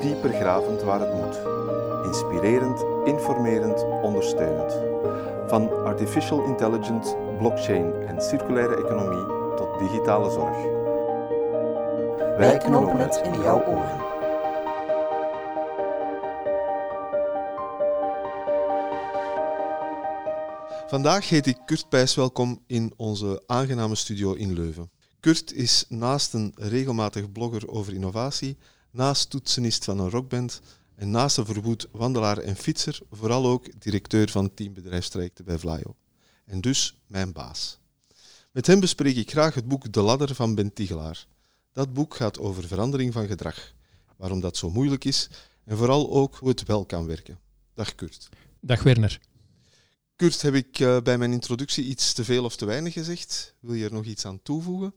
dieper gravend waar het moet. Inspirerend, informerend, ondersteunend. Van artificial intelligence, blockchain en circulaire economie tot digitale zorg. Wij knopen het in jouw oren. Vandaag heet ik Kurt Pijs welkom in onze aangename studio in Leuven. Kurt is naast een regelmatig blogger over innovatie, naast toetsenist van een rockband en naast een verwoed wandelaar en fietser, vooral ook directeur van teambedrijfstrajecten bij Vlaio. En dus mijn baas. Met hem bespreek ik graag het boek De Ladder van Ben Tigelaar. Dat boek gaat over verandering van gedrag, waarom dat zo moeilijk is en vooral ook hoe het wel kan werken. Dag Kurt. Dag Werner. Kurt, heb ik uh, bij mijn introductie iets te veel of te weinig gezegd? Wil je er nog iets aan toevoegen?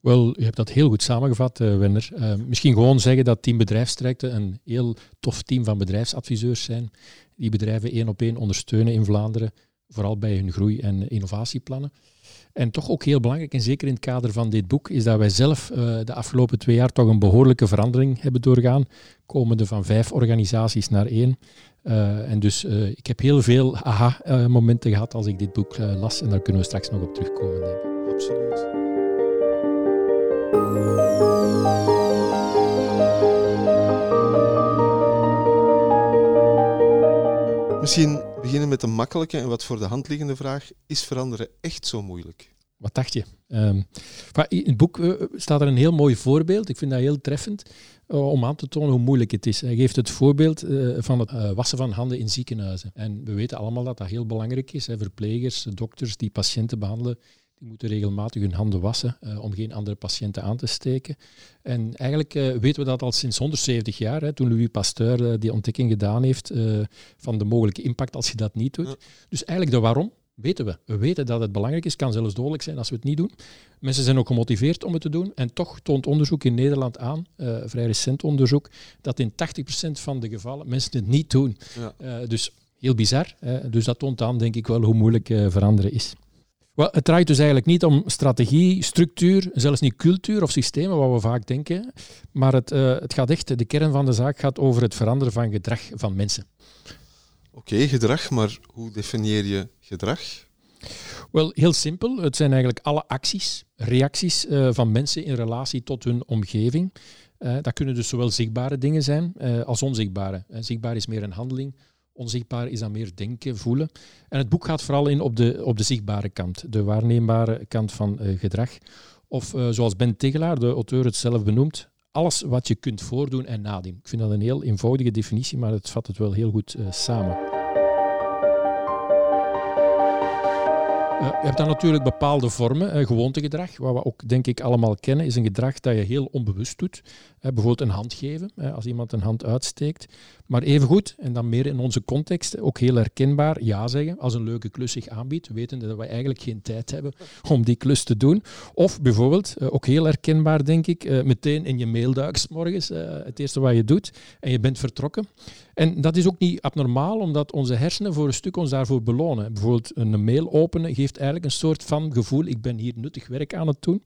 Wel, je hebt dat heel goed samengevat, uh, Werner. Uh, misschien gewoon zeggen dat Team Bedrijfstrekte een heel tof team van bedrijfsadviseurs zijn, die bedrijven één op één ondersteunen in Vlaanderen, vooral bij hun groei- en innovatieplannen. En toch ook heel belangrijk, en zeker in het kader van dit boek, is dat wij zelf uh, de afgelopen twee jaar toch een behoorlijke verandering hebben doorgaan, komende van vijf organisaties naar één. En dus ik heb heel veel aha-momenten gehad als ik dit boek las, en daar kunnen we straks nog op terugkomen. Absoluut. Misschien beginnen met een makkelijke en wat voor de hand liggende vraag. Is veranderen echt zo moeilijk? Wat dacht je? Um, in het boek uh, staat er een heel mooi voorbeeld. Ik vind dat heel treffend uh, om aan te tonen hoe moeilijk het is. Hij geeft het voorbeeld uh, van het wassen van handen in ziekenhuizen. En we weten allemaal dat dat heel belangrijk is. Verplegers, dokters die patiënten behandelen, die moeten regelmatig hun handen wassen uh, om geen andere patiënten aan te steken. En eigenlijk uh, weten we dat al sinds 170 jaar, hè, toen Louis Pasteur uh, die ontdekking gedaan heeft van de mogelijke impact als je dat niet doet. Ja. Dus eigenlijk de waarom weten we. We weten dat het belangrijk is, kan zelfs dodelijk zijn als we het niet doen. Mensen zijn ook gemotiveerd om het te doen. En toch toont onderzoek in Nederland aan, vrij recent onderzoek, dat in 80% van de gevallen mensen het niet doen. Ja. dus heel bizar. dus dat toont aan, denk ik wel, hoe moeilijk veranderen is. Well, het draait dus eigenlijk niet om strategie, structuur, zelfs niet cultuur of systemen, wat we vaak denken. Maar het, uh, het gaat echt, de kern van de zaak gaat over het veranderen van gedrag van mensen. Oké, okay, gedrag, maar hoe definieer je gedrag? Wel, heel simpel. Het zijn eigenlijk alle acties, reacties uh, van mensen in relatie tot hun omgeving. Uh, dat kunnen dus zowel zichtbare dingen zijn als onzichtbare. zichtbaar is meer een handeling, Onzichtbaar is dan meer denken, voelen. En het boek gaat vooral in op de, op de zichtbare kant, de waarneembare kant van uh, gedrag. Of uh, zoals Ben Tegelaar, de auteur, het zelf benoemt, alles wat je kunt voordoen en nadoen. Ik vind dat een heel eenvoudige definitie, maar het vat het wel heel goed uh, samen. Je hebt dan natuurlijk bepaalde vormen. Gewoontegedrag, wat we ook denk ik allemaal kennen, is een gedrag dat je heel onbewust doet. Bijvoorbeeld een hand geven, als iemand een hand uitsteekt. Maar evengoed, en dan meer in onze context, ook heel herkenbaar, ja zeggen als een leuke klus zich aanbiedt, wetende dat we eigenlijk geen tijd hebben om die klus te doen. Of bijvoorbeeld, ook heel herkenbaar denk ik, meteen in je mail duiken morgens, het eerste wat je doet, en je bent vertrokken. En dat is ook niet abnormaal, omdat onze hersenen voor een stuk ons daarvoor belonen. Bijvoorbeeld een mail openen geeft eigenlijk een soort van gevoel, ik ben hier nuttig werk aan het doen.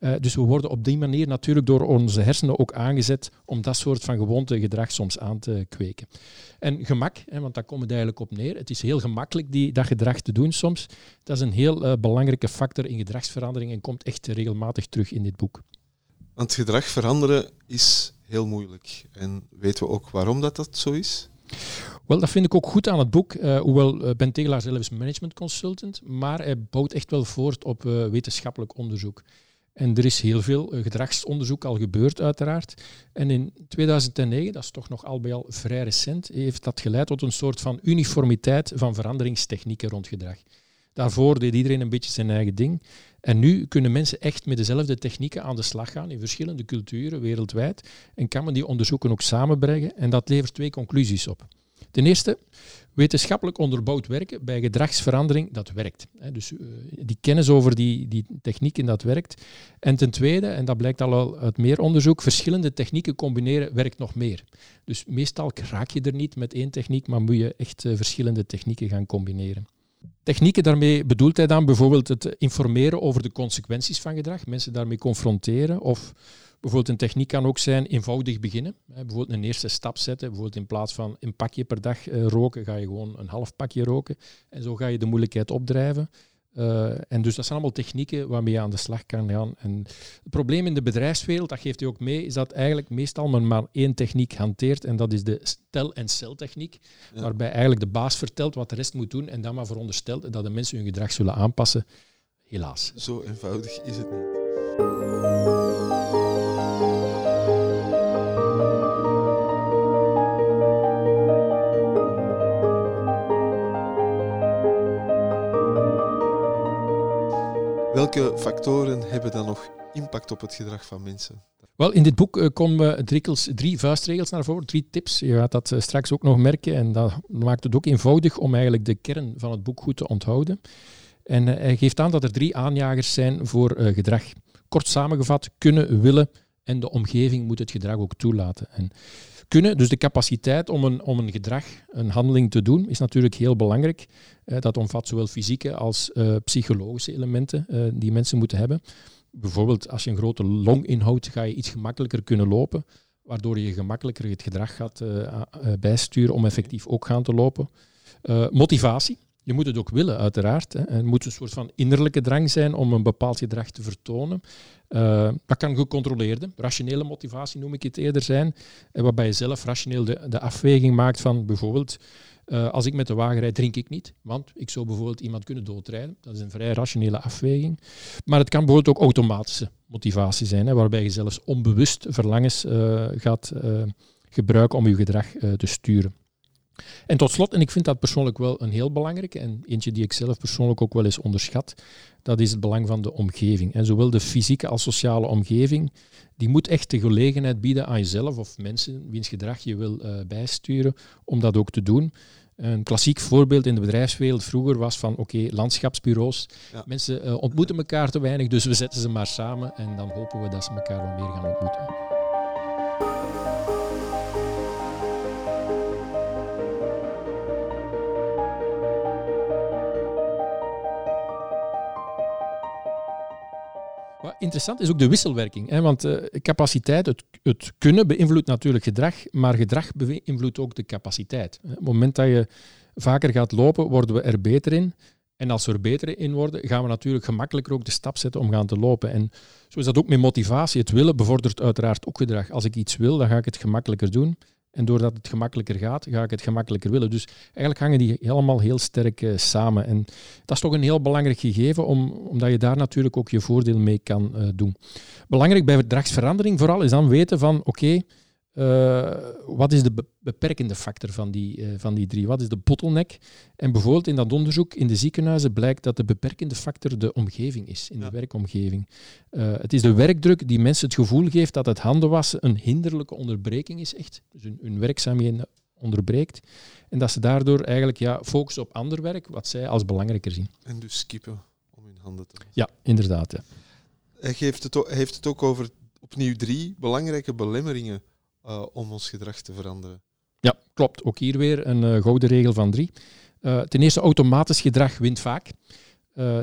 Uh, dus we worden op die manier natuurlijk door onze hersenen ook aangezet om dat soort van gewoonte gedrag soms aan te kweken. En gemak, hè, want daar komt het eigenlijk op neer. Het is heel gemakkelijk die, dat gedrag te doen soms. Dat is een heel uh, belangrijke factor in gedragsverandering en komt echt regelmatig terug in dit boek. Want gedrag veranderen is heel moeilijk. En weten we ook waarom dat, dat zo is? Wel, dat vind ik ook goed aan het boek. Uh, hoewel uh, Ben Tegelaar zelf is management consultant, maar hij bouwt echt wel voort op uh, wetenschappelijk onderzoek. En er is heel veel gedragsonderzoek al gebeurd, uiteraard. En in 2009, dat is toch nog al bij al vrij recent, heeft dat geleid tot een soort van uniformiteit van veranderingstechnieken rond gedrag. Daarvoor deed iedereen een beetje zijn eigen ding. En nu kunnen mensen echt met dezelfde technieken aan de slag gaan in verschillende culturen wereldwijd. En kan men die onderzoeken ook samenbrengen. En dat levert twee conclusies op. Ten eerste, wetenschappelijk onderbouwd werken bij gedragsverandering, dat werkt. Dus uh, die kennis over die, die technieken, dat werkt. En ten tweede, en dat blijkt al uit meer onderzoek, verschillende technieken combineren werkt nog meer. Dus meestal raak je er niet met één techniek, maar moet je echt uh, verschillende technieken gaan combineren. Technieken, daarmee bedoelt hij dan bijvoorbeeld het informeren over de consequenties van gedrag, mensen daarmee confronteren of Bijvoorbeeld een techniek kan ook zijn eenvoudig beginnen. Bijvoorbeeld een eerste stap zetten. Bijvoorbeeld in plaats van een pakje per dag eh, roken, ga je gewoon een half pakje roken. En zo ga je de moeilijkheid opdrijven. Uh, en dus dat zijn allemaal technieken waarmee je aan de slag kan gaan. En het probleem in de bedrijfswereld, dat geeft hij ook mee, is dat eigenlijk meestal men maar één techniek hanteert. En dat is de tel- en celtechniek. Ja. Waarbij eigenlijk de baas vertelt wat de rest moet doen en dan maar veronderstelt dat de mensen hun gedrag zullen aanpassen. Helaas. Zo eenvoudig is het niet. Welke factoren hebben dan nog impact op het gedrag van mensen? Wel, in dit boek uh, komen drie, drie vuistregels naar voren, drie tips. Je gaat dat uh, straks ook nog merken en dat maakt het ook eenvoudig om eigenlijk de kern van het boek goed te onthouden. En uh, hij geeft aan dat er drie aanjagers zijn voor gedrag. Kort samengevat, kunnen, willen en de omgeving moet het gedrag ook toelaten. En kunnen, dus de capaciteit om een, om een gedrag, een handeling te doen, is natuurlijk heel belangrijk. Uh, dat omvat zowel fysieke als uh, psychologische elementen uh, die mensen moeten hebben. Bijvoorbeeld als je een grote long inhoudt, ga je iets gemakkelijker kunnen lopen, waardoor je gemakkelijker het gedrag gaat bijsturen om effectief ook gaan te lopen. motivatie. Je moet het ook willen, uiteraard. Hè. Het moet een soort van innerlijke drang zijn om een bepaald gedrag te vertonen. Uh, dat kan gecontroleerde, rationele motivatie noem ik het eerder zijn, eh, waarbij je zelf rationeel de, de afweging maakt van bijvoorbeeld, uh, als ik met de wagen rijd, drink ik niet, want ik zou bijvoorbeeld iemand kunnen doodrijden. Dat is een vrij rationele afweging. Maar het kan bijvoorbeeld ook automatische motivatie zijn, hè, waarbij je zelfs onbewust verlangens gaat gebruiken om je gedrag te sturen. En tot slot, en ik vind dat persoonlijk wel een heel belangrijke, en eentje die ik zelf persoonlijk ook wel eens onderschat, dat is het belang van de omgeving. En zowel de fysieke als sociale omgeving, die moet echt de gelegenheid bieden aan jezelf of mensen wiens gedrag je wil uh, bijsturen, om dat ook te doen. Een klassiek voorbeeld in de bedrijfswereld vroeger was van oké, landschapsbureaus. Mensen uh, ontmoeten elkaar te weinig, dus we zetten ze maar samen en dan hopen we dat ze elkaar wat meer gaan ontmoeten. Wat interessant is ook de wisselwerking. Hè? Want uh, capaciteit, het, het, kunnen beïnvloedt natuurlijk gedrag, maar gedrag beïnvloedt ook de capaciteit. Op het moment dat je vaker gaat lopen, worden we er beter in. En als we er beter in worden, gaan we natuurlijk gemakkelijker ook de stap zetten om gaan te lopen. En zo is dat ook met motivatie. Het willen bevordert uiteraard ook gedrag. Als ik iets wil, dan ga ik het gemakkelijker doen. En doordat het gemakkelijker gaat, ga ik het gemakkelijker willen. Dus eigenlijk hangen die helemaal heel sterk uh, samen. En dat is toch een heel belangrijk gegeven, om, omdat je daar natuurlijk ook je voordeel mee kan uh, doen. Belangrijk bij gedragsverandering vooral is dan weten van, oké, uh, wat is de beperkende factor van die, uh, van die drie? Wat is de bottleneck? En bijvoorbeeld in dat onderzoek in de ziekenhuizen blijkt dat de beperkende factor de omgeving is, in ja. de werkomgeving. Uh, het is de werkdruk die mensen het gevoel geeft dat het handenwassen een hinderlijke onderbreking is, echt. Dus hun, hun werkzaamheden onderbreekt. En dat ze daardoor eigenlijk ja, focussen op ander werk, wat zij als belangrijker zien. En dus skippen om hun handen te Ja, inderdaad. Ja. Hij geeft het, ook, heeft het ook over opnieuw drie belangrijke belemmeringen uh, om ons gedrag te veranderen. Ja, klopt. Ook hier weer een uh, gouden regel van drie. Uh, ten eerste, automatisch gedrag wint vaak.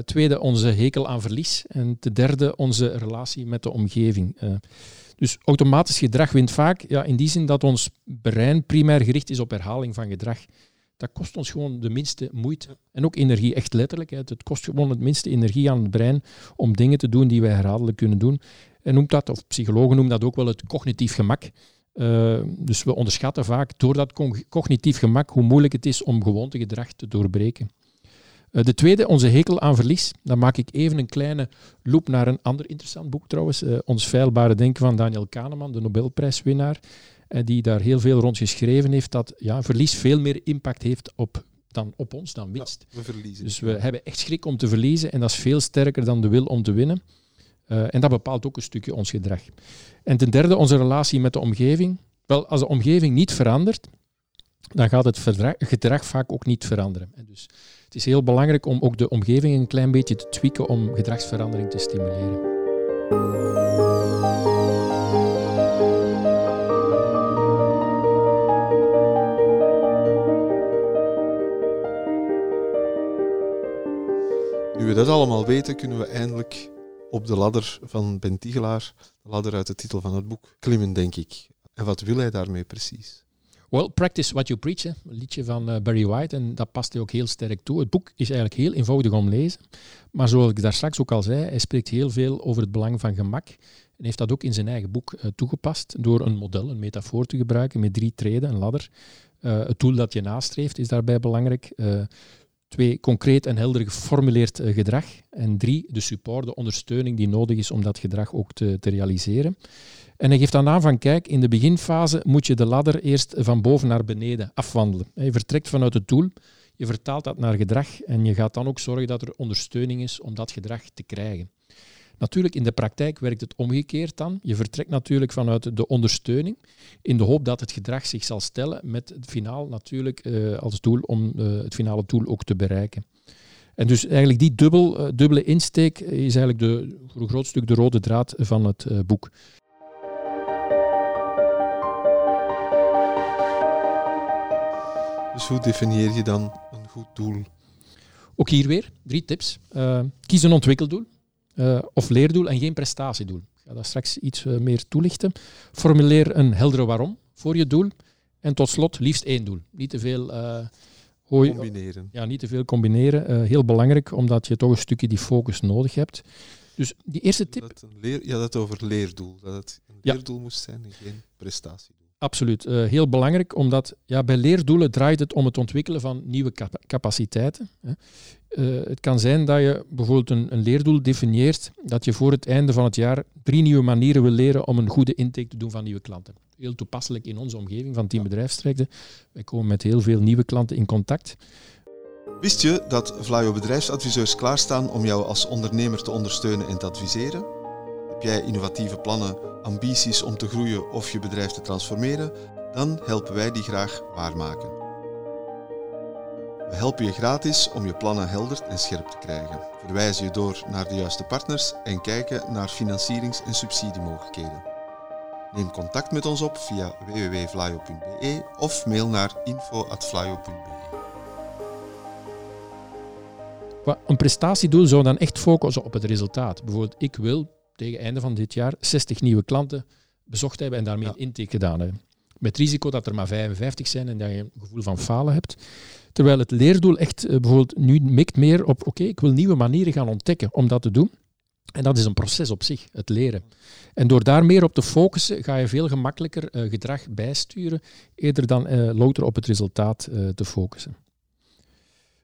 tweede, onze hekel aan verlies. En ten derde, onze relatie met de omgeving. dus automatisch gedrag wint vaak ja, in die zin dat ons brein primair gericht is op herhaling van gedrag. Dat kost ons gewoon de minste moeite en ook energie, echt letterlijk. Het kost gewoon het minste energie aan het brein om dingen te doen die wij herhaaldelijk kunnen doen. En noemt dat, of psychologen noemen dat ook wel het cognitief gemak. Uh, dus we onderschatten vaak door dat cognitief gemak hoe moeilijk het is om gewoontegedrag te doorbreken. Uh, de tweede, onze hekel aan verlies. Dan maak ik even een kleine loop naar een ander interessant boek trouwens. Uh, Ons veilbare denken van Daniel Kahneman, de Nobelprijswinnaar. die daar heel veel rond geschreven heeft dat ja, verlies veel meer impact heeft op, dan op ons dan winst. Ja, we verliezen. Dus we hebben echt schrik om te verliezen en dat is veel sterker dan de wil om te winnen. Uh, en dat bepaalt ook een stukje ons gedrag. En ten derde, onze relatie met de omgeving. Wel, als de omgeving niet verandert, dan gaat het gedrag vaak ook niet veranderen. En dus het is heel belangrijk om ook de omgeving een klein beetje te tweaken om gedragsverandering te stimuleren. Nu we dat allemaal weten, kunnen we eindelijk op de ladder van Ben Tigelaar, de ladder uit de titel van het boek, klimmen, denk ik. En wat wil hij daarmee precies? Well, practice what you preach, een liedje van eh, Barry White, en dat past hij ook heel sterk toe. Het boek is eigenlijk heel eenvoudig om lezen, maar zoals ik daar straks ook al zei, hij spreekt heel veel over het belang van gemak en heeft dat ook in zijn eigen boek eh, toegepast door een model, een metafoor te gebruiken met drie treden, een ladder. Eh, het doel dat je nastreeft is daarbij belangrijk. Twee, concreet en helder geformuleerd eh, gedrag. En drie, de support, de ondersteuning die nodig is om dat gedrag ook te, te realiseren. En hij geeft dan aan van, kijk, in de beginfase moet je de ladder eerst van boven naar beneden afwandelen. Je vertrekt vanuit het doel, je vertaalt dat naar gedrag en je gaat dan ook zorgen dat er ondersteuning is om dat gedrag te krijgen. Natuurlijk, in de praktijk werkt het omgekeerd dan. Je vertrekt natuurlijk vanuit de ondersteuning in de hoop dat het gedrag zich zal stellen met het finaal natuurlijk eh, als doel om eh, het finale doel ook te bereiken. En dus eigenlijk die dubbel, eh, dubbele insteek is eigenlijk de, voor een groot stuk de rode draad van het boek. Dus hoe definieer je dan een goed doel? Ook hier weer drie tips. Kies een ontwikkeldoel eh, of leerdoel en geen prestatiedoel. Ik ga dat straks iets eh, meer toelichten. Formuleer een heldere waarom voor je doel. En tot slot liefst één doel. Niet te veel, eh, gooi- Combineren. ja, niet te veel combineren. Heel belangrijk, omdat je toch een stukje die focus nodig hebt. Dus die eerste tip, Dat een leer, ja, dat over leerdoel. Dat het een Ja. leerdoel moest zijn en geen prestatiedoel. Absoluut. eh, heel belangrijk, omdat ja, bij leerdoelen draait het om het ontwikkelen van nieuwe capa- capaciteiten. Hè. Eh, het kan zijn dat je bijvoorbeeld een, een leerdoel definieert dat je voor het einde van het jaar drie nieuwe manieren wil leren om een goede intake te doen van nieuwe klanten. Heel toepasselijk in onze omgeving van Team Bedrijfstrekte. Wij komen met heel veel nieuwe klanten in contact. Wist je dat Vlaio bedrijfsadviseurs klaarstaan om jou als ondernemer te ondersteunen en te adviseren? Jij innovatieve plannen, ambities om te groeien of je bedrijf te transformeren? Dan helpen wij die graag waarmaken. We helpen je gratis om je plannen helder en scherp te krijgen. Verwijzen je door naar de juiste partners en kijken naar financierings- en subsidiemogelijkheden. Neem contact met ons op via www.vlaio.be of mail naar info.vlaio.be. Wa- Een prestatiedoel zou dan echt focussen op het resultaat. Bijvoorbeeld, ik wil tegen het einde van dit jaar 60 nieuwe klanten bezocht hebben en daarmee Ja. een intake gedaan hebben. Met risico dat er maar 55 zijn en dat je een gevoel van falen hebt. Terwijl het leerdoel echt eh, bijvoorbeeld nu mikt meer op, oké, ik wil nieuwe manieren gaan ontdekken om dat te doen. En dat is een proces op zich, het leren. En door daar meer op te focussen, ga je veel gemakkelijker eh, gedrag bijsturen, eerder dan eh, louter op het resultaat te focussen.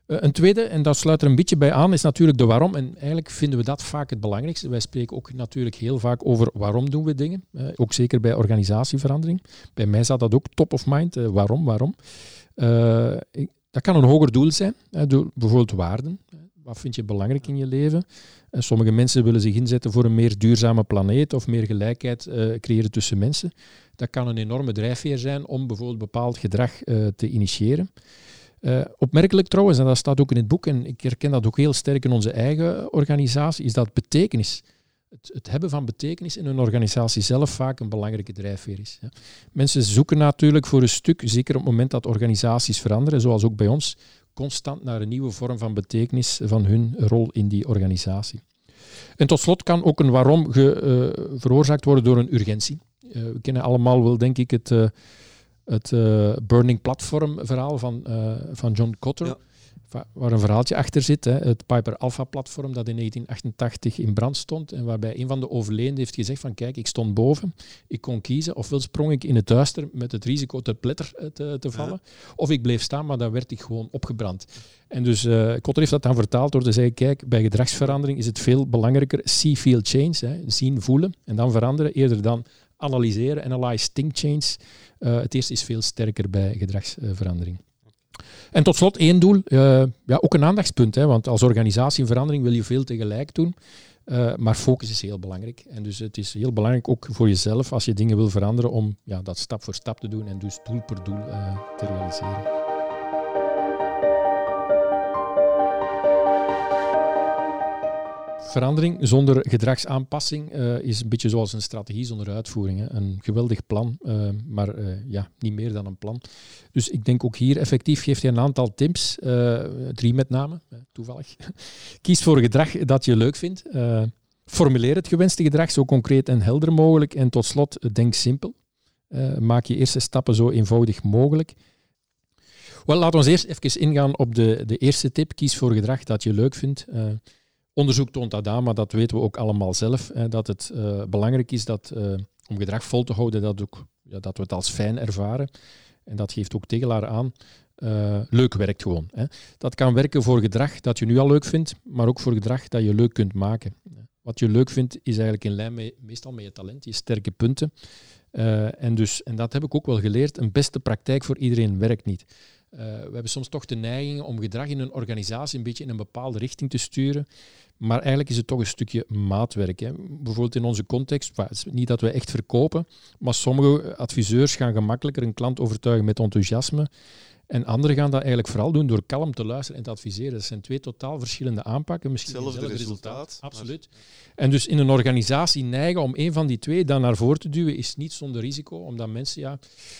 Eh, Een tweede, en dat sluit er een beetje bij aan, is natuurlijk de waarom. En eigenlijk vinden we dat vaak het belangrijkste. Wij spreken ook natuurlijk heel vaak over waarom doen we dingen. Eh, ook zeker bij organisatieverandering. Bij mij staat dat ook top of mind. eh, waarom, waarom. Dat kan een hoger doel zijn. door bijvoorbeeld waarden. Wat vind je belangrijk in je leven? Sommige mensen willen zich inzetten voor een meer duurzame planeet of meer gelijkheid creëren tussen mensen. Dat kan een enorme drijfveer zijn om bijvoorbeeld bepaald gedrag te initiëren. Eh, opmerkelijk trouwens, en dat staat ook in het boek, en ik herken dat ook heel sterk in onze eigen organisatie, is dat betekenis, het, het hebben van betekenis in een organisatie zelf vaak een belangrijke drijfveer is. Mensen zoeken natuurlijk voor een stuk, zeker op het moment dat organisaties veranderen, zoals ook bij ons, constant naar een nieuwe vorm van betekenis van hun rol in die organisatie. En tot slot kan ook een waarom ge, eh, veroorzaakt worden door een urgentie. Eh, we kennen allemaal wel, denk ik, het, het eh, Burning Platform verhaal van, eh, van John Kotter. Ja. Waar een verhaaltje achter zit. Hè. Het Piper Alpha platform dat in 1988 in brand stond. En waarbij een van de overlevenden heeft gezegd van kijk, ik stond boven. Ik kon kiezen. Ofwel sprong ik in het duister met het risico te pletter eh, te, te vallen. Of ik bleef staan, maar dan werd ik gewoon opgebrand. En dus eh Kotter heeft dat dan vertaald door te zeggen kijk, bij gedragsverandering is het veel belangrijker see, feel, change. Hè. Zien, voelen en dan veranderen. Eerder dan analyseren, analyze, think, change. Eh, het eerste is veel sterker bij gedragsverandering. En tot slot één doel, eh, ja, ook een aandachtspunt, hè, want als organisatie in verandering wil je veel tegelijk doen. Uh, maar focus is heel belangrijk. En dus het is heel belangrijk ook voor jezelf, als je dingen wil veranderen, om ja, dat stap voor stap te doen en dus doel per doel te realiseren. Verandering zonder gedragsaanpassing uh, is een beetje zoals een strategie zonder uitvoering. Hè. Een geweldig plan, uh, maar uh, ja, niet meer dan een plan. Dus ik denk ook hier effectief geeft hij een aantal tips, drie met name, toevallig. Kies voor gedrag dat je leuk vindt. formuleer het gewenste gedrag zo concreet en helder mogelijk. En tot slot, denk simpel. maak je eerste stappen zo eenvoudig mogelijk. Wel, laten we eerst even ingaan op de, de eerste tip. Kies voor gedrag dat je leuk vindt. Onderzoek toont dat aan, maar dat weten we ook allemaal zelf. Hè, dat het uh, belangrijk is dat, uh, om gedrag vol te houden, dat, ook, ja, dat we het als fijn ervaren. En dat geeft ook Tegelaar aan. Uh, leuk werkt gewoon. Hè. Dat kan werken voor gedrag dat je nu al leuk vindt, maar ook voor gedrag dat je leuk kunt maken. Wat je leuk vindt, is eigenlijk in lijn met, meestal met je talent, je sterke punten. en, dus, en dat heb ik ook wel geleerd. Een beste praktijk voor iedereen werkt niet. We hebben soms toch de neiging om gedrag in een organisatie een beetje in een bepaalde richting te sturen. Maar eigenlijk is het toch een stukje maatwerk. Hè. Bijvoorbeeld in onze context, niet dat we echt verkopen, maar sommige adviseurs gaan gemakkelijker een klant overtuigen met enthousiasme. En anderen gaan dat eigenlijk vooral doen door kalm te luisteren en te adviseren. Dat zijn twee totaal verschillende aanpakken. Misschien hetzelfde resultaat. resultaat. Absoluut. En dus in een organisatie neigen om een van die twee dan naar voren te duwen, is niet zonder risico, omdat mensen ja,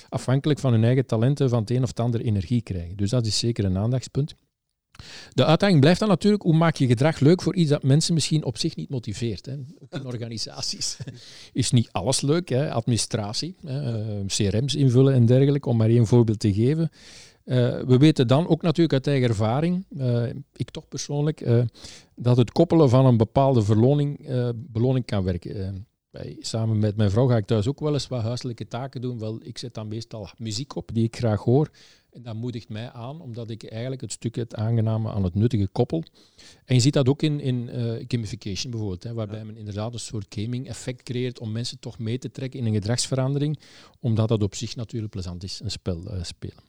afhankelijk van hun eigen talenten van het een of het ander energie krijgen. Dus dat is zeker een aandachtspunt. De uitdaging blijft dan natuurlijk, hoe maak je gedrag leuk voor iets dat mensen misschien op zich niet motiveert. Hè? Ook in organisaties is niet alles leuk. Hè? Administratie, hè? Eh, CRM's invullen en dergelijke, om maar één voorbeeld te geven. Uh, we weten dan ook natuurlijk uit eigen ervaring, uh, ik toch persoonlijk, uh, dat het koppelen van een bepaalde verloning, beloning kan werken. Bij, samen met mijn vrouw ga ik thuis ook wel eens wat huiselijke taken doen. Wel, ik zet dan meestal muziek op die ik graag hoor. En dat moedigt mij aan, omdat ik eigenlijk het stukje het aangename aan het nuttige koppel. En je ziet dat ook in, in uh, gamification bijvoorbeeld, hè, waarbij men inderdaad een soort gaming effect creëert om mensen toch mee te trekken in een gedragsverandering, omdat dat op zich natuurlijk plezant is, een spel uh, spelen.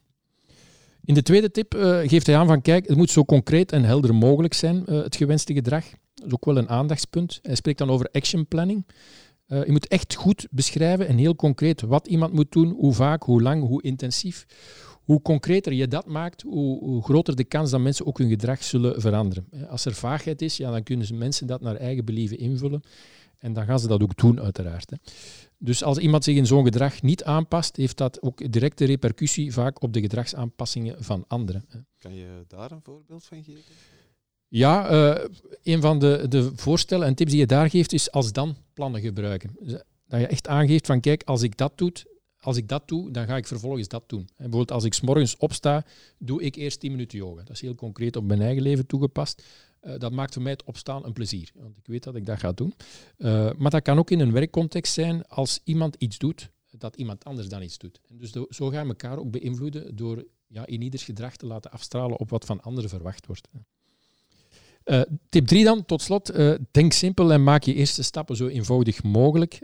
In de tweede tip uh, geeft hij aan van kijk, het moet zo concreet en helder mogelijk zijn, het gewenste gedrag. Dat is ook wel een aandachtspunt. Hij spreekt dan over action planning. Uh, je moet echt goed beschrijven en heel concreet wat iemand moet doen, hoe vaak, hoe lang, hoe intensief hoe concreter je dat maakt, hoe, hoe, groter de kans dat mensen ook hun gedrag zullen veranderen. Als er vaagheid is, ja, dan kunnen mensen dat naar eigen believen invullen. En dan gaan ze dat ook doen, uiteraard. Hè. Dus als iemand zich in zo'n gedrag niet aanpast, heeft dat ook directe repercussie vaak op de gedragsaanpassingen van anderen. Kan je daar een voorbeeld van geven? Ja, uh, een van de, de voorstellen en tips die je daar geeft, is als dan plannen gebruiken. Dat je echt aangeeft van kijk, als ik dat doe, als ik dat doe, dan ga ik vervolgens dat doen. En bijvoorbeeld als ik s morgens opsta, doe ik eerst 10 minuten yoga. Dat is heel concreet op mijn eigen leven toegepast. Uh, dat maakt voor mij het opstaan een plezier, want ik weet dat ik dat ga doen. Uh, maar dat kan ook in een werkcontext zijn als iemand iets doet, dat iemand anders dan iets doet. En dus zo gaan we elkaar ook beïnvloeden door ja, in ieders gedrag te laten afstralen op wat van anderen verwacht wordt. Uh, tip 3 dan, tot slot. denk simpel en maak je eerste stappen zo eenvoudig mogelijk.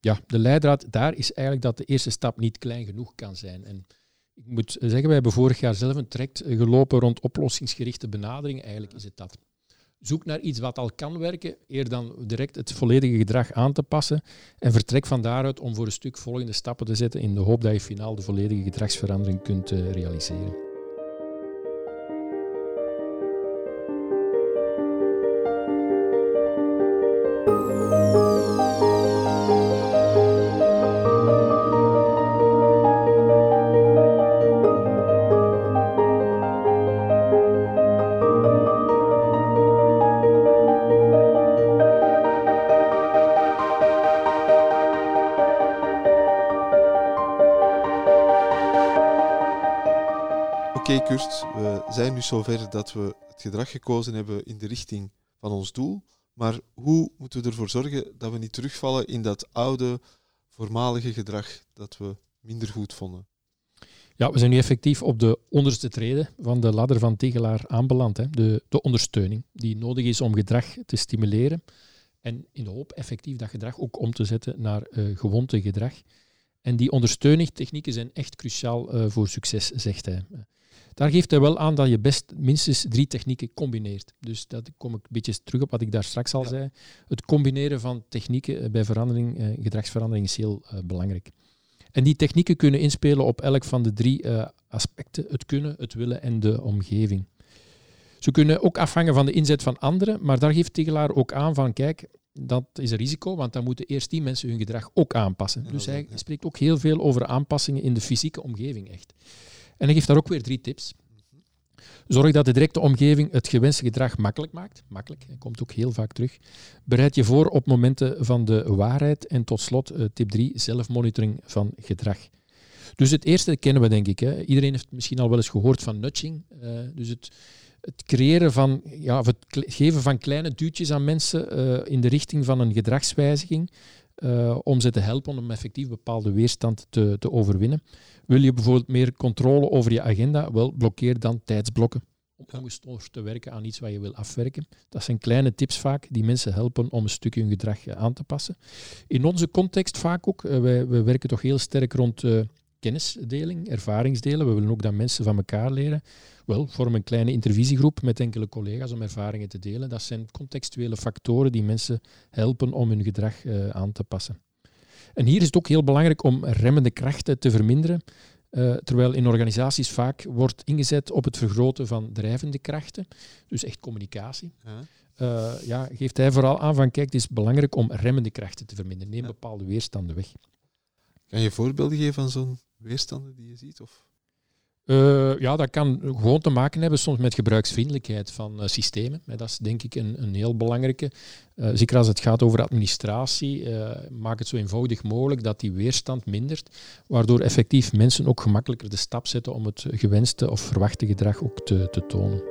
Ja, de leidraad daar is eigenlijk dat de eerste stap niet klein genoeg kan zijn. En ik moet zeggen, wij hebben vorig jaar zelf een traject gelopen rond oplossingsgerichte benadering. Eigenlijk is het dat. Zoek naar iets wat al kan werken, eer dan direct het volledige gedrag aan te passen. En vertrek van daaruit om voor een stuk volgende stappen te zetten in de hoop dat je finaal de volledige gedragsverandering kunt uh, realiseren. We zijn nu zover dat we het gedrag gekozen hebben in de richting van ons doel. Maar hoe moeten we ervoor zorgen dat we niet terugvallen in dat oude, voormalige gedrag dat we minder goed vonden? Ja, we zijn nu effectief op de onderste trede van de ladder van Tegelaar aanbeland. Hè. De, de ondersteuning die nodig is om gedrag te stimuleren. En in de hoop effectief dat gedrag ook om te zetten naar uh, gedrag. En die ondersteuningstechnieken zijn echt cruciaal uh, voor succes, zegt hij. Daar geeft hij wel aan dat je best minstens drie technieken combineert. Dus dat kom ik een beetje terug op wat ik daar straks al zei. Het combineren van technieken bij verandering, gedragsverandering is heel belangrijk. En die technieken kunnen inspelen op elk van de drie aspecten: het kunnen, het willen en de omgeving. Ze kunnen ook afhangen van de inzet van anderen, maar daar geeft Tegelaar ook aan van, kijk, dat is een risico, want dan moeten eerst die mensen hun gedrag ook aanpassen. dus hij spreekt ook heel veel over aanpassingen in de fysieke omgeving, echt. En hij geeft daar ook weer drie tips. Zorg dat de directe omgeving het gewenste gedrag makkelijk maakt. Makkelijk, hij komt ook heel vaak terug. Bereid je voor op momenten van de waarheid. En tot slot, eh, tip 3, zelfmonitoring van gedrag. Dus het eerste kennen we denk ik. Hè. Iedereen heeft misschien al wel eens gehoord van nudging. Uh, dus het, het creëren van, ja, of het geven van kleine duwtjes aan mensen uh, in de richting van een gedragswijziging. Uh, om ze te helpen om effectief bepaalde weerstand te, te overwinnen. Wil je bijvoorbeeld meer controle over je agenda? Wel, blokkeer dan tijdsblokken om ongestoord te werken aan iets wat je wil afwerken. Dat zijn kleine tips vaak die mensen helpen om een stukje hun gedrag aan te passen. In onze context vaak ook. Wij, wij werken toch heel sterk rond kennisdeling, ervaringsdelen. We willen ook dat mensen van elkaar leren. Wel, vorm een kleine intervisiegroep met enkele collega's om ervaringen te delen. Dat zijn contextuele factoren die mensen helpen om hun gedrag uh, aan te passen. En hier is het ook heel belangrijk om remmende krachten te verminderen. Uh, terwijl in organisaties vaak wordt ingezet op het vergroten van drijvende krachten, dus echt communicatie. Ja. Uh, ja, geeft hij vooral aan van kijk, het is belangrijk om remmende krachten te verminderen. Neem bepaalde weerstanden weg. Kan je voorbeelden geven van zo'n weerstanden die je ziet? Of? Uh, ja, dat kan gewoon te maken hebben soms met gebruiksvriendelijkheid van uh, systemen. Dat is denk ik een, een heel belangrijke. Uh, zeker als het gaat over administratie, maak het zo eenvoudig mogelijk dat die weerstand mindert, waardoor effectief mensen ook gemakkelijker de stap zetten om het gewenste of verwachte gedrag ook te, te tonen.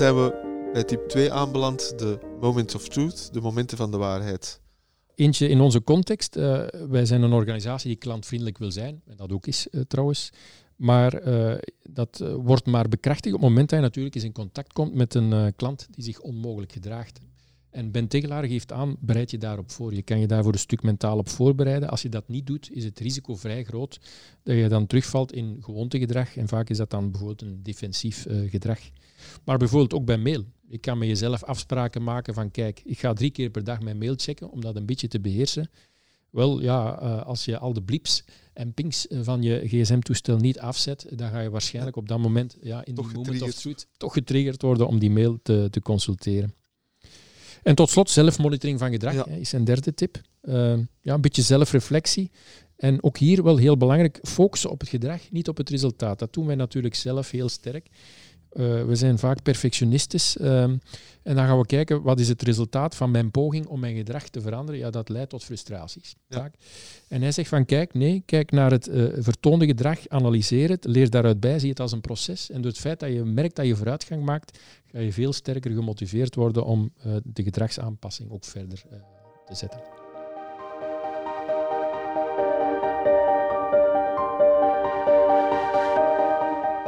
Zijn we bij type 2 aanbeland, de moments of truth, de momenten van de waarheid. Eentje in onze context. Uh, wij zijn een organisatie die klantvriendelijk wil zijn, en dat ook is uh, trouwens. Maar uh, dat wordt maar bekrachtigd op het moment dat je natuurlijk eens in contact komt met een klant die zich onmogelijk gedraagt. En Ben Tegelaar geeft aan, bereid je daarop voor. Je kan je daarvoor een stuk mentaal op voorbereiden. Als je dat niet doet, is het risico vrij groot dat je dan terugvalt in gewoontegedrag. En vaak is dat dan bijvoorbeeld een defensief gedrag. Maar bijvoorbeeld ook bij mail. Ik kan met jezelf afspraken maken van kijk, ik ga drie keer per dag mijn mail checken om dat een beetje te beheersen. Wel ja, uh, als je al de blips en pings van je gsm-toestel niet afzet, dan ga je waarschijnlijk op dat moment ja, in toch die moment of truth toch getriggerd worden om die mail te, te consulteren. En tot slot, zelfmonitoring van gedrag ja. is een derde tip. Uh, ja, een beetje zelfreflectie. En ook hier wel heel belangrijk, focussen op het gedrag, niet op het resultaat. Dat doen wij natuurlijk zelf heel sterk. Uh, we zijn vaak perfectionistisch. Uh, en dan gaan we kijken, wat is het resultaat van mijn poging om mijn gedrag te veranderen? Ja, dat leidt tot frustraties. Ja. En hij zegt van, kijk, nee, kijk naar het uh, vertoonde gedrag, analyseer het, leer daaruit bij, zie het als een proces. En door het feit dat je merkt dat je vooruitgang maakt, ga je veel sterker gemotiveerd worden om uh, de gedragsaanpassing ook verder te zetten.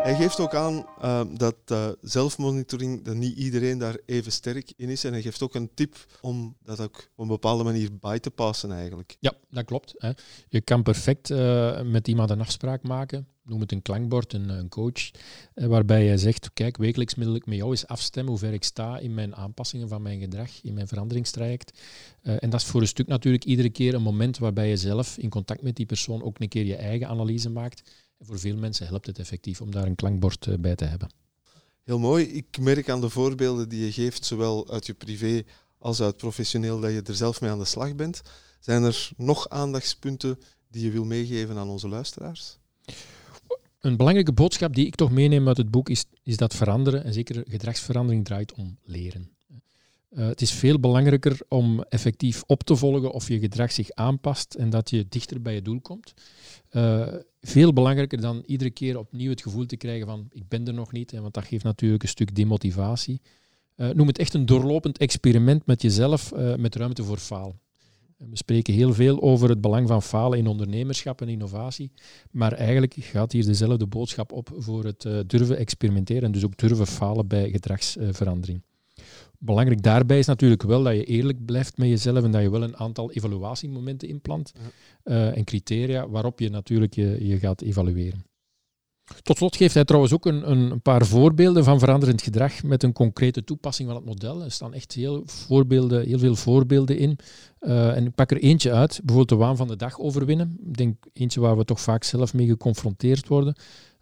Hij geeft ook aan uh, dat uh, zelfmonitoring, dat niet iedereen daar even sterk in is. En hij geeft ook een tip om dat ook op een bepaalde manier bij te passen eigenlijk. Ja, dat klopt. Hè. Je kan perfect uh, met iemand een afspraak maken. Noem het een klankbord, een, een coach. waarbij je zegt, kijk, wekelijks wil ik met jou eens afstemmen hoe ver ik sta in mijn aanpassingen van mijn gedrag, in mijn veranderingstraject. en dat is voor een stuk natuurlijk iedere keer een moment waarbij je zelf in contact met die persoon ook een keer je eigen analyse maakt voor veel mensen helpt het effectief om daar een klankbord eh, bij te hebben. Heel mooi. Ik merk aan de voorbeelden die je geeft, zowel uit je privé als uit professioneel, dat je er zelf mee aan de slag bent. Zijn er nog aandachtspunten die je wil meegeven aan onze luisteraars? Een belangrijke boodschap die ik toch meeneem uit het boek is, is dat veranderen, en zeker gedragsverandering, draait om leren. Uh, het is veel belangrijker om effectief op te volgen of je gedrag zich aanpast en dat je dichter bij je doel komt. Uh, veel belangrijker dan iedere keer opnieuw het gevoel te krijgen van ik ben er nog niet, hè, want dat geeft natuurlijk een stuk demotivatie. Uh, noem het echt een doorlopend experiment met jezelf, met ruimte voor faal. We spreken heel veel over het belang van falen in ondernemerschap en innovatie, maar eigenlijk gaat hier dezelfde boodschap op voor het uh, durven experimenteren en dus ook durven falen bij gedragsverandering. Belangrijk daarbij is natuurlijk wel dat je eerlijk blijft met jezelf en dat je wel een aantal evaluatiemomenten inplant uh, en criteria waarop je natuurlijk je, je gaat evalueren. Tot slot geeft hij trouwens ook een, een, paar voorbeelden van veranderend gedrag met een concrete toepassing van het model. Er staan echt heel, voorbeelden, heel veel voorbeelden in. Uh, en ik pak er eentje uit, bijvoorbeeld de waan van de dag overwinnen. Ik denk eentje waar we toch vaak zelf mee geconfronteerd worden.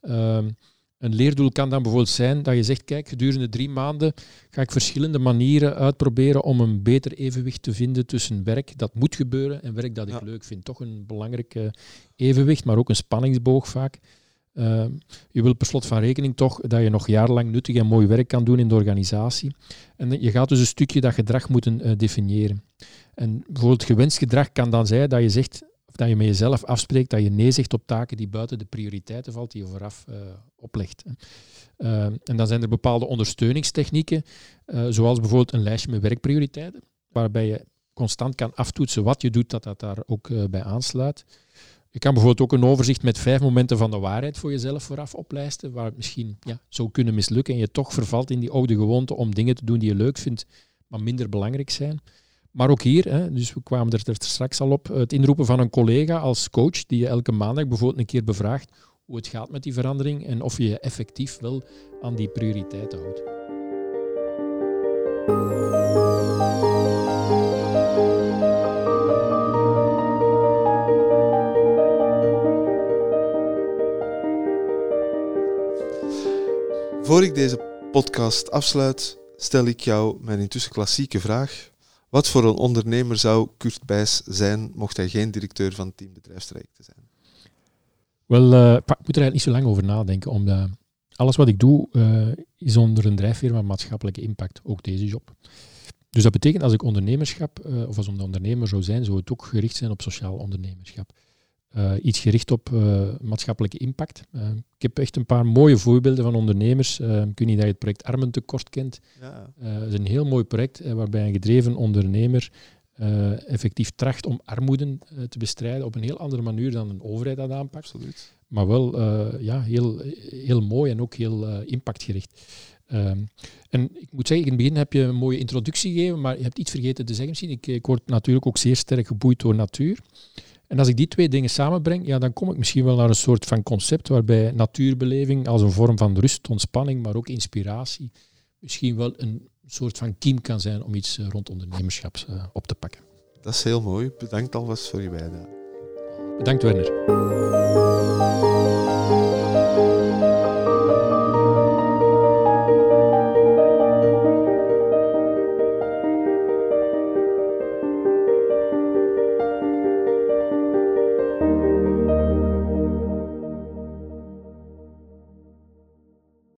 Uh, een leerdoel kan dan bijvoorbeeld zijn dat je zegt, kijk, gedurende drie maanden ga ik verschillende manieren uitproberen om een beter evenwicht te vinden tussen werk dat moet gebeuren en werk dat ik leuk vind. Toch een belangrijk evenwicht, maar ook een spanningsboog vaak. Uh, je wilt per slot van rekening toch dat je nog jarenlang nuttig en mooi werk kan doen in de organisatie. En je gaat dus een stukje dat gedrag moeten uh, definiëren. En bijvoorbeeld gewenst gedrag kan dan zijn dat je zegt, of dat je met jezelf afspreekt dat je nee zegt op taken die buiten de prioriteiten valt, die je vooraf uh, oplegt. en dan zijn er bepaalde ondersteuningstechnieken, zoals bijvoorbeeld een lijstje met werkprioriteiten, waarbij je constant kan aftoetsen wat je doet, dat dat daar ook bij aansluit. Je kan bijvoorbeeld ook een overzicht met vijf momenten van de waarheid voor jezelf vooraf oplijsten, waar het misschien ja, zou kunnen mislukken en je toch vervalt in die oude gewoonte om dingen te doen die je leuk vindt, maar minder belangrijk zijn. Maar ook hier, hè, dus we kwamen er, er straks al op, het inroepen van een collega als coach die je elke maandag bijvoorbeeld een keer bevraagt hoe het gaat met die verandering en of je je effectief wel aan die prioriteiten houdt. Voor ik deze podcast afsluit, stel ik jou mijn intussen klassieke vraag. Wat voor een ondernemer zou Kurt Bijs zijn, mocht hij geen directeur van Team Bedrijfstrajecten zijn? Wel, uh, ik moet er eigenlijk niet zo lang over nadenken, omdat alles wat ik doe uh, is onder een drijfveer van maatschappelijke impact, ook deze job. Dus dat betekent als ik ondernemerschap, uh, of als een ondernemer zou zijn, zou het ook gericht zijn op sociaal ondernemerschap. Uh, iets gericht op uh, maatschappelijke impact. Uh, ik heb echt een paar mooie voorbeelden van ondernemers. ik weet niet dat je het project Armentekort kent. Ja. Het is een heel mooi project waarbij een gedreven ondernemer effectief tracht om armoede te bestrijden op een heel andere manier dan een overheid dat aanpakt. Absoluut. Maar wel ja, heel, heel mooi en ook heel impactgericht. Ehm, en ik moet zeggen, in het begin heb je een mooie introductie gegeven, maar je hebt iets vergeten te zeggen misschien. Ik, ik word natuurlijk ook zeer sterk geboeid door natuur. En als ik die twee dingen samenbreng, ja, dan kom ik misschien wel naar een soort van concept waarbij natuurbeleving als een vorm van rust, ontspanning, maar ook inspiratie, misschien wel een soort van kiem kan zijn om iets eh, rond ondernemerschap uh, op te pakken. Dat is heel mooi. Bedankt alvast voor je bijdrage. Bedankt Werner.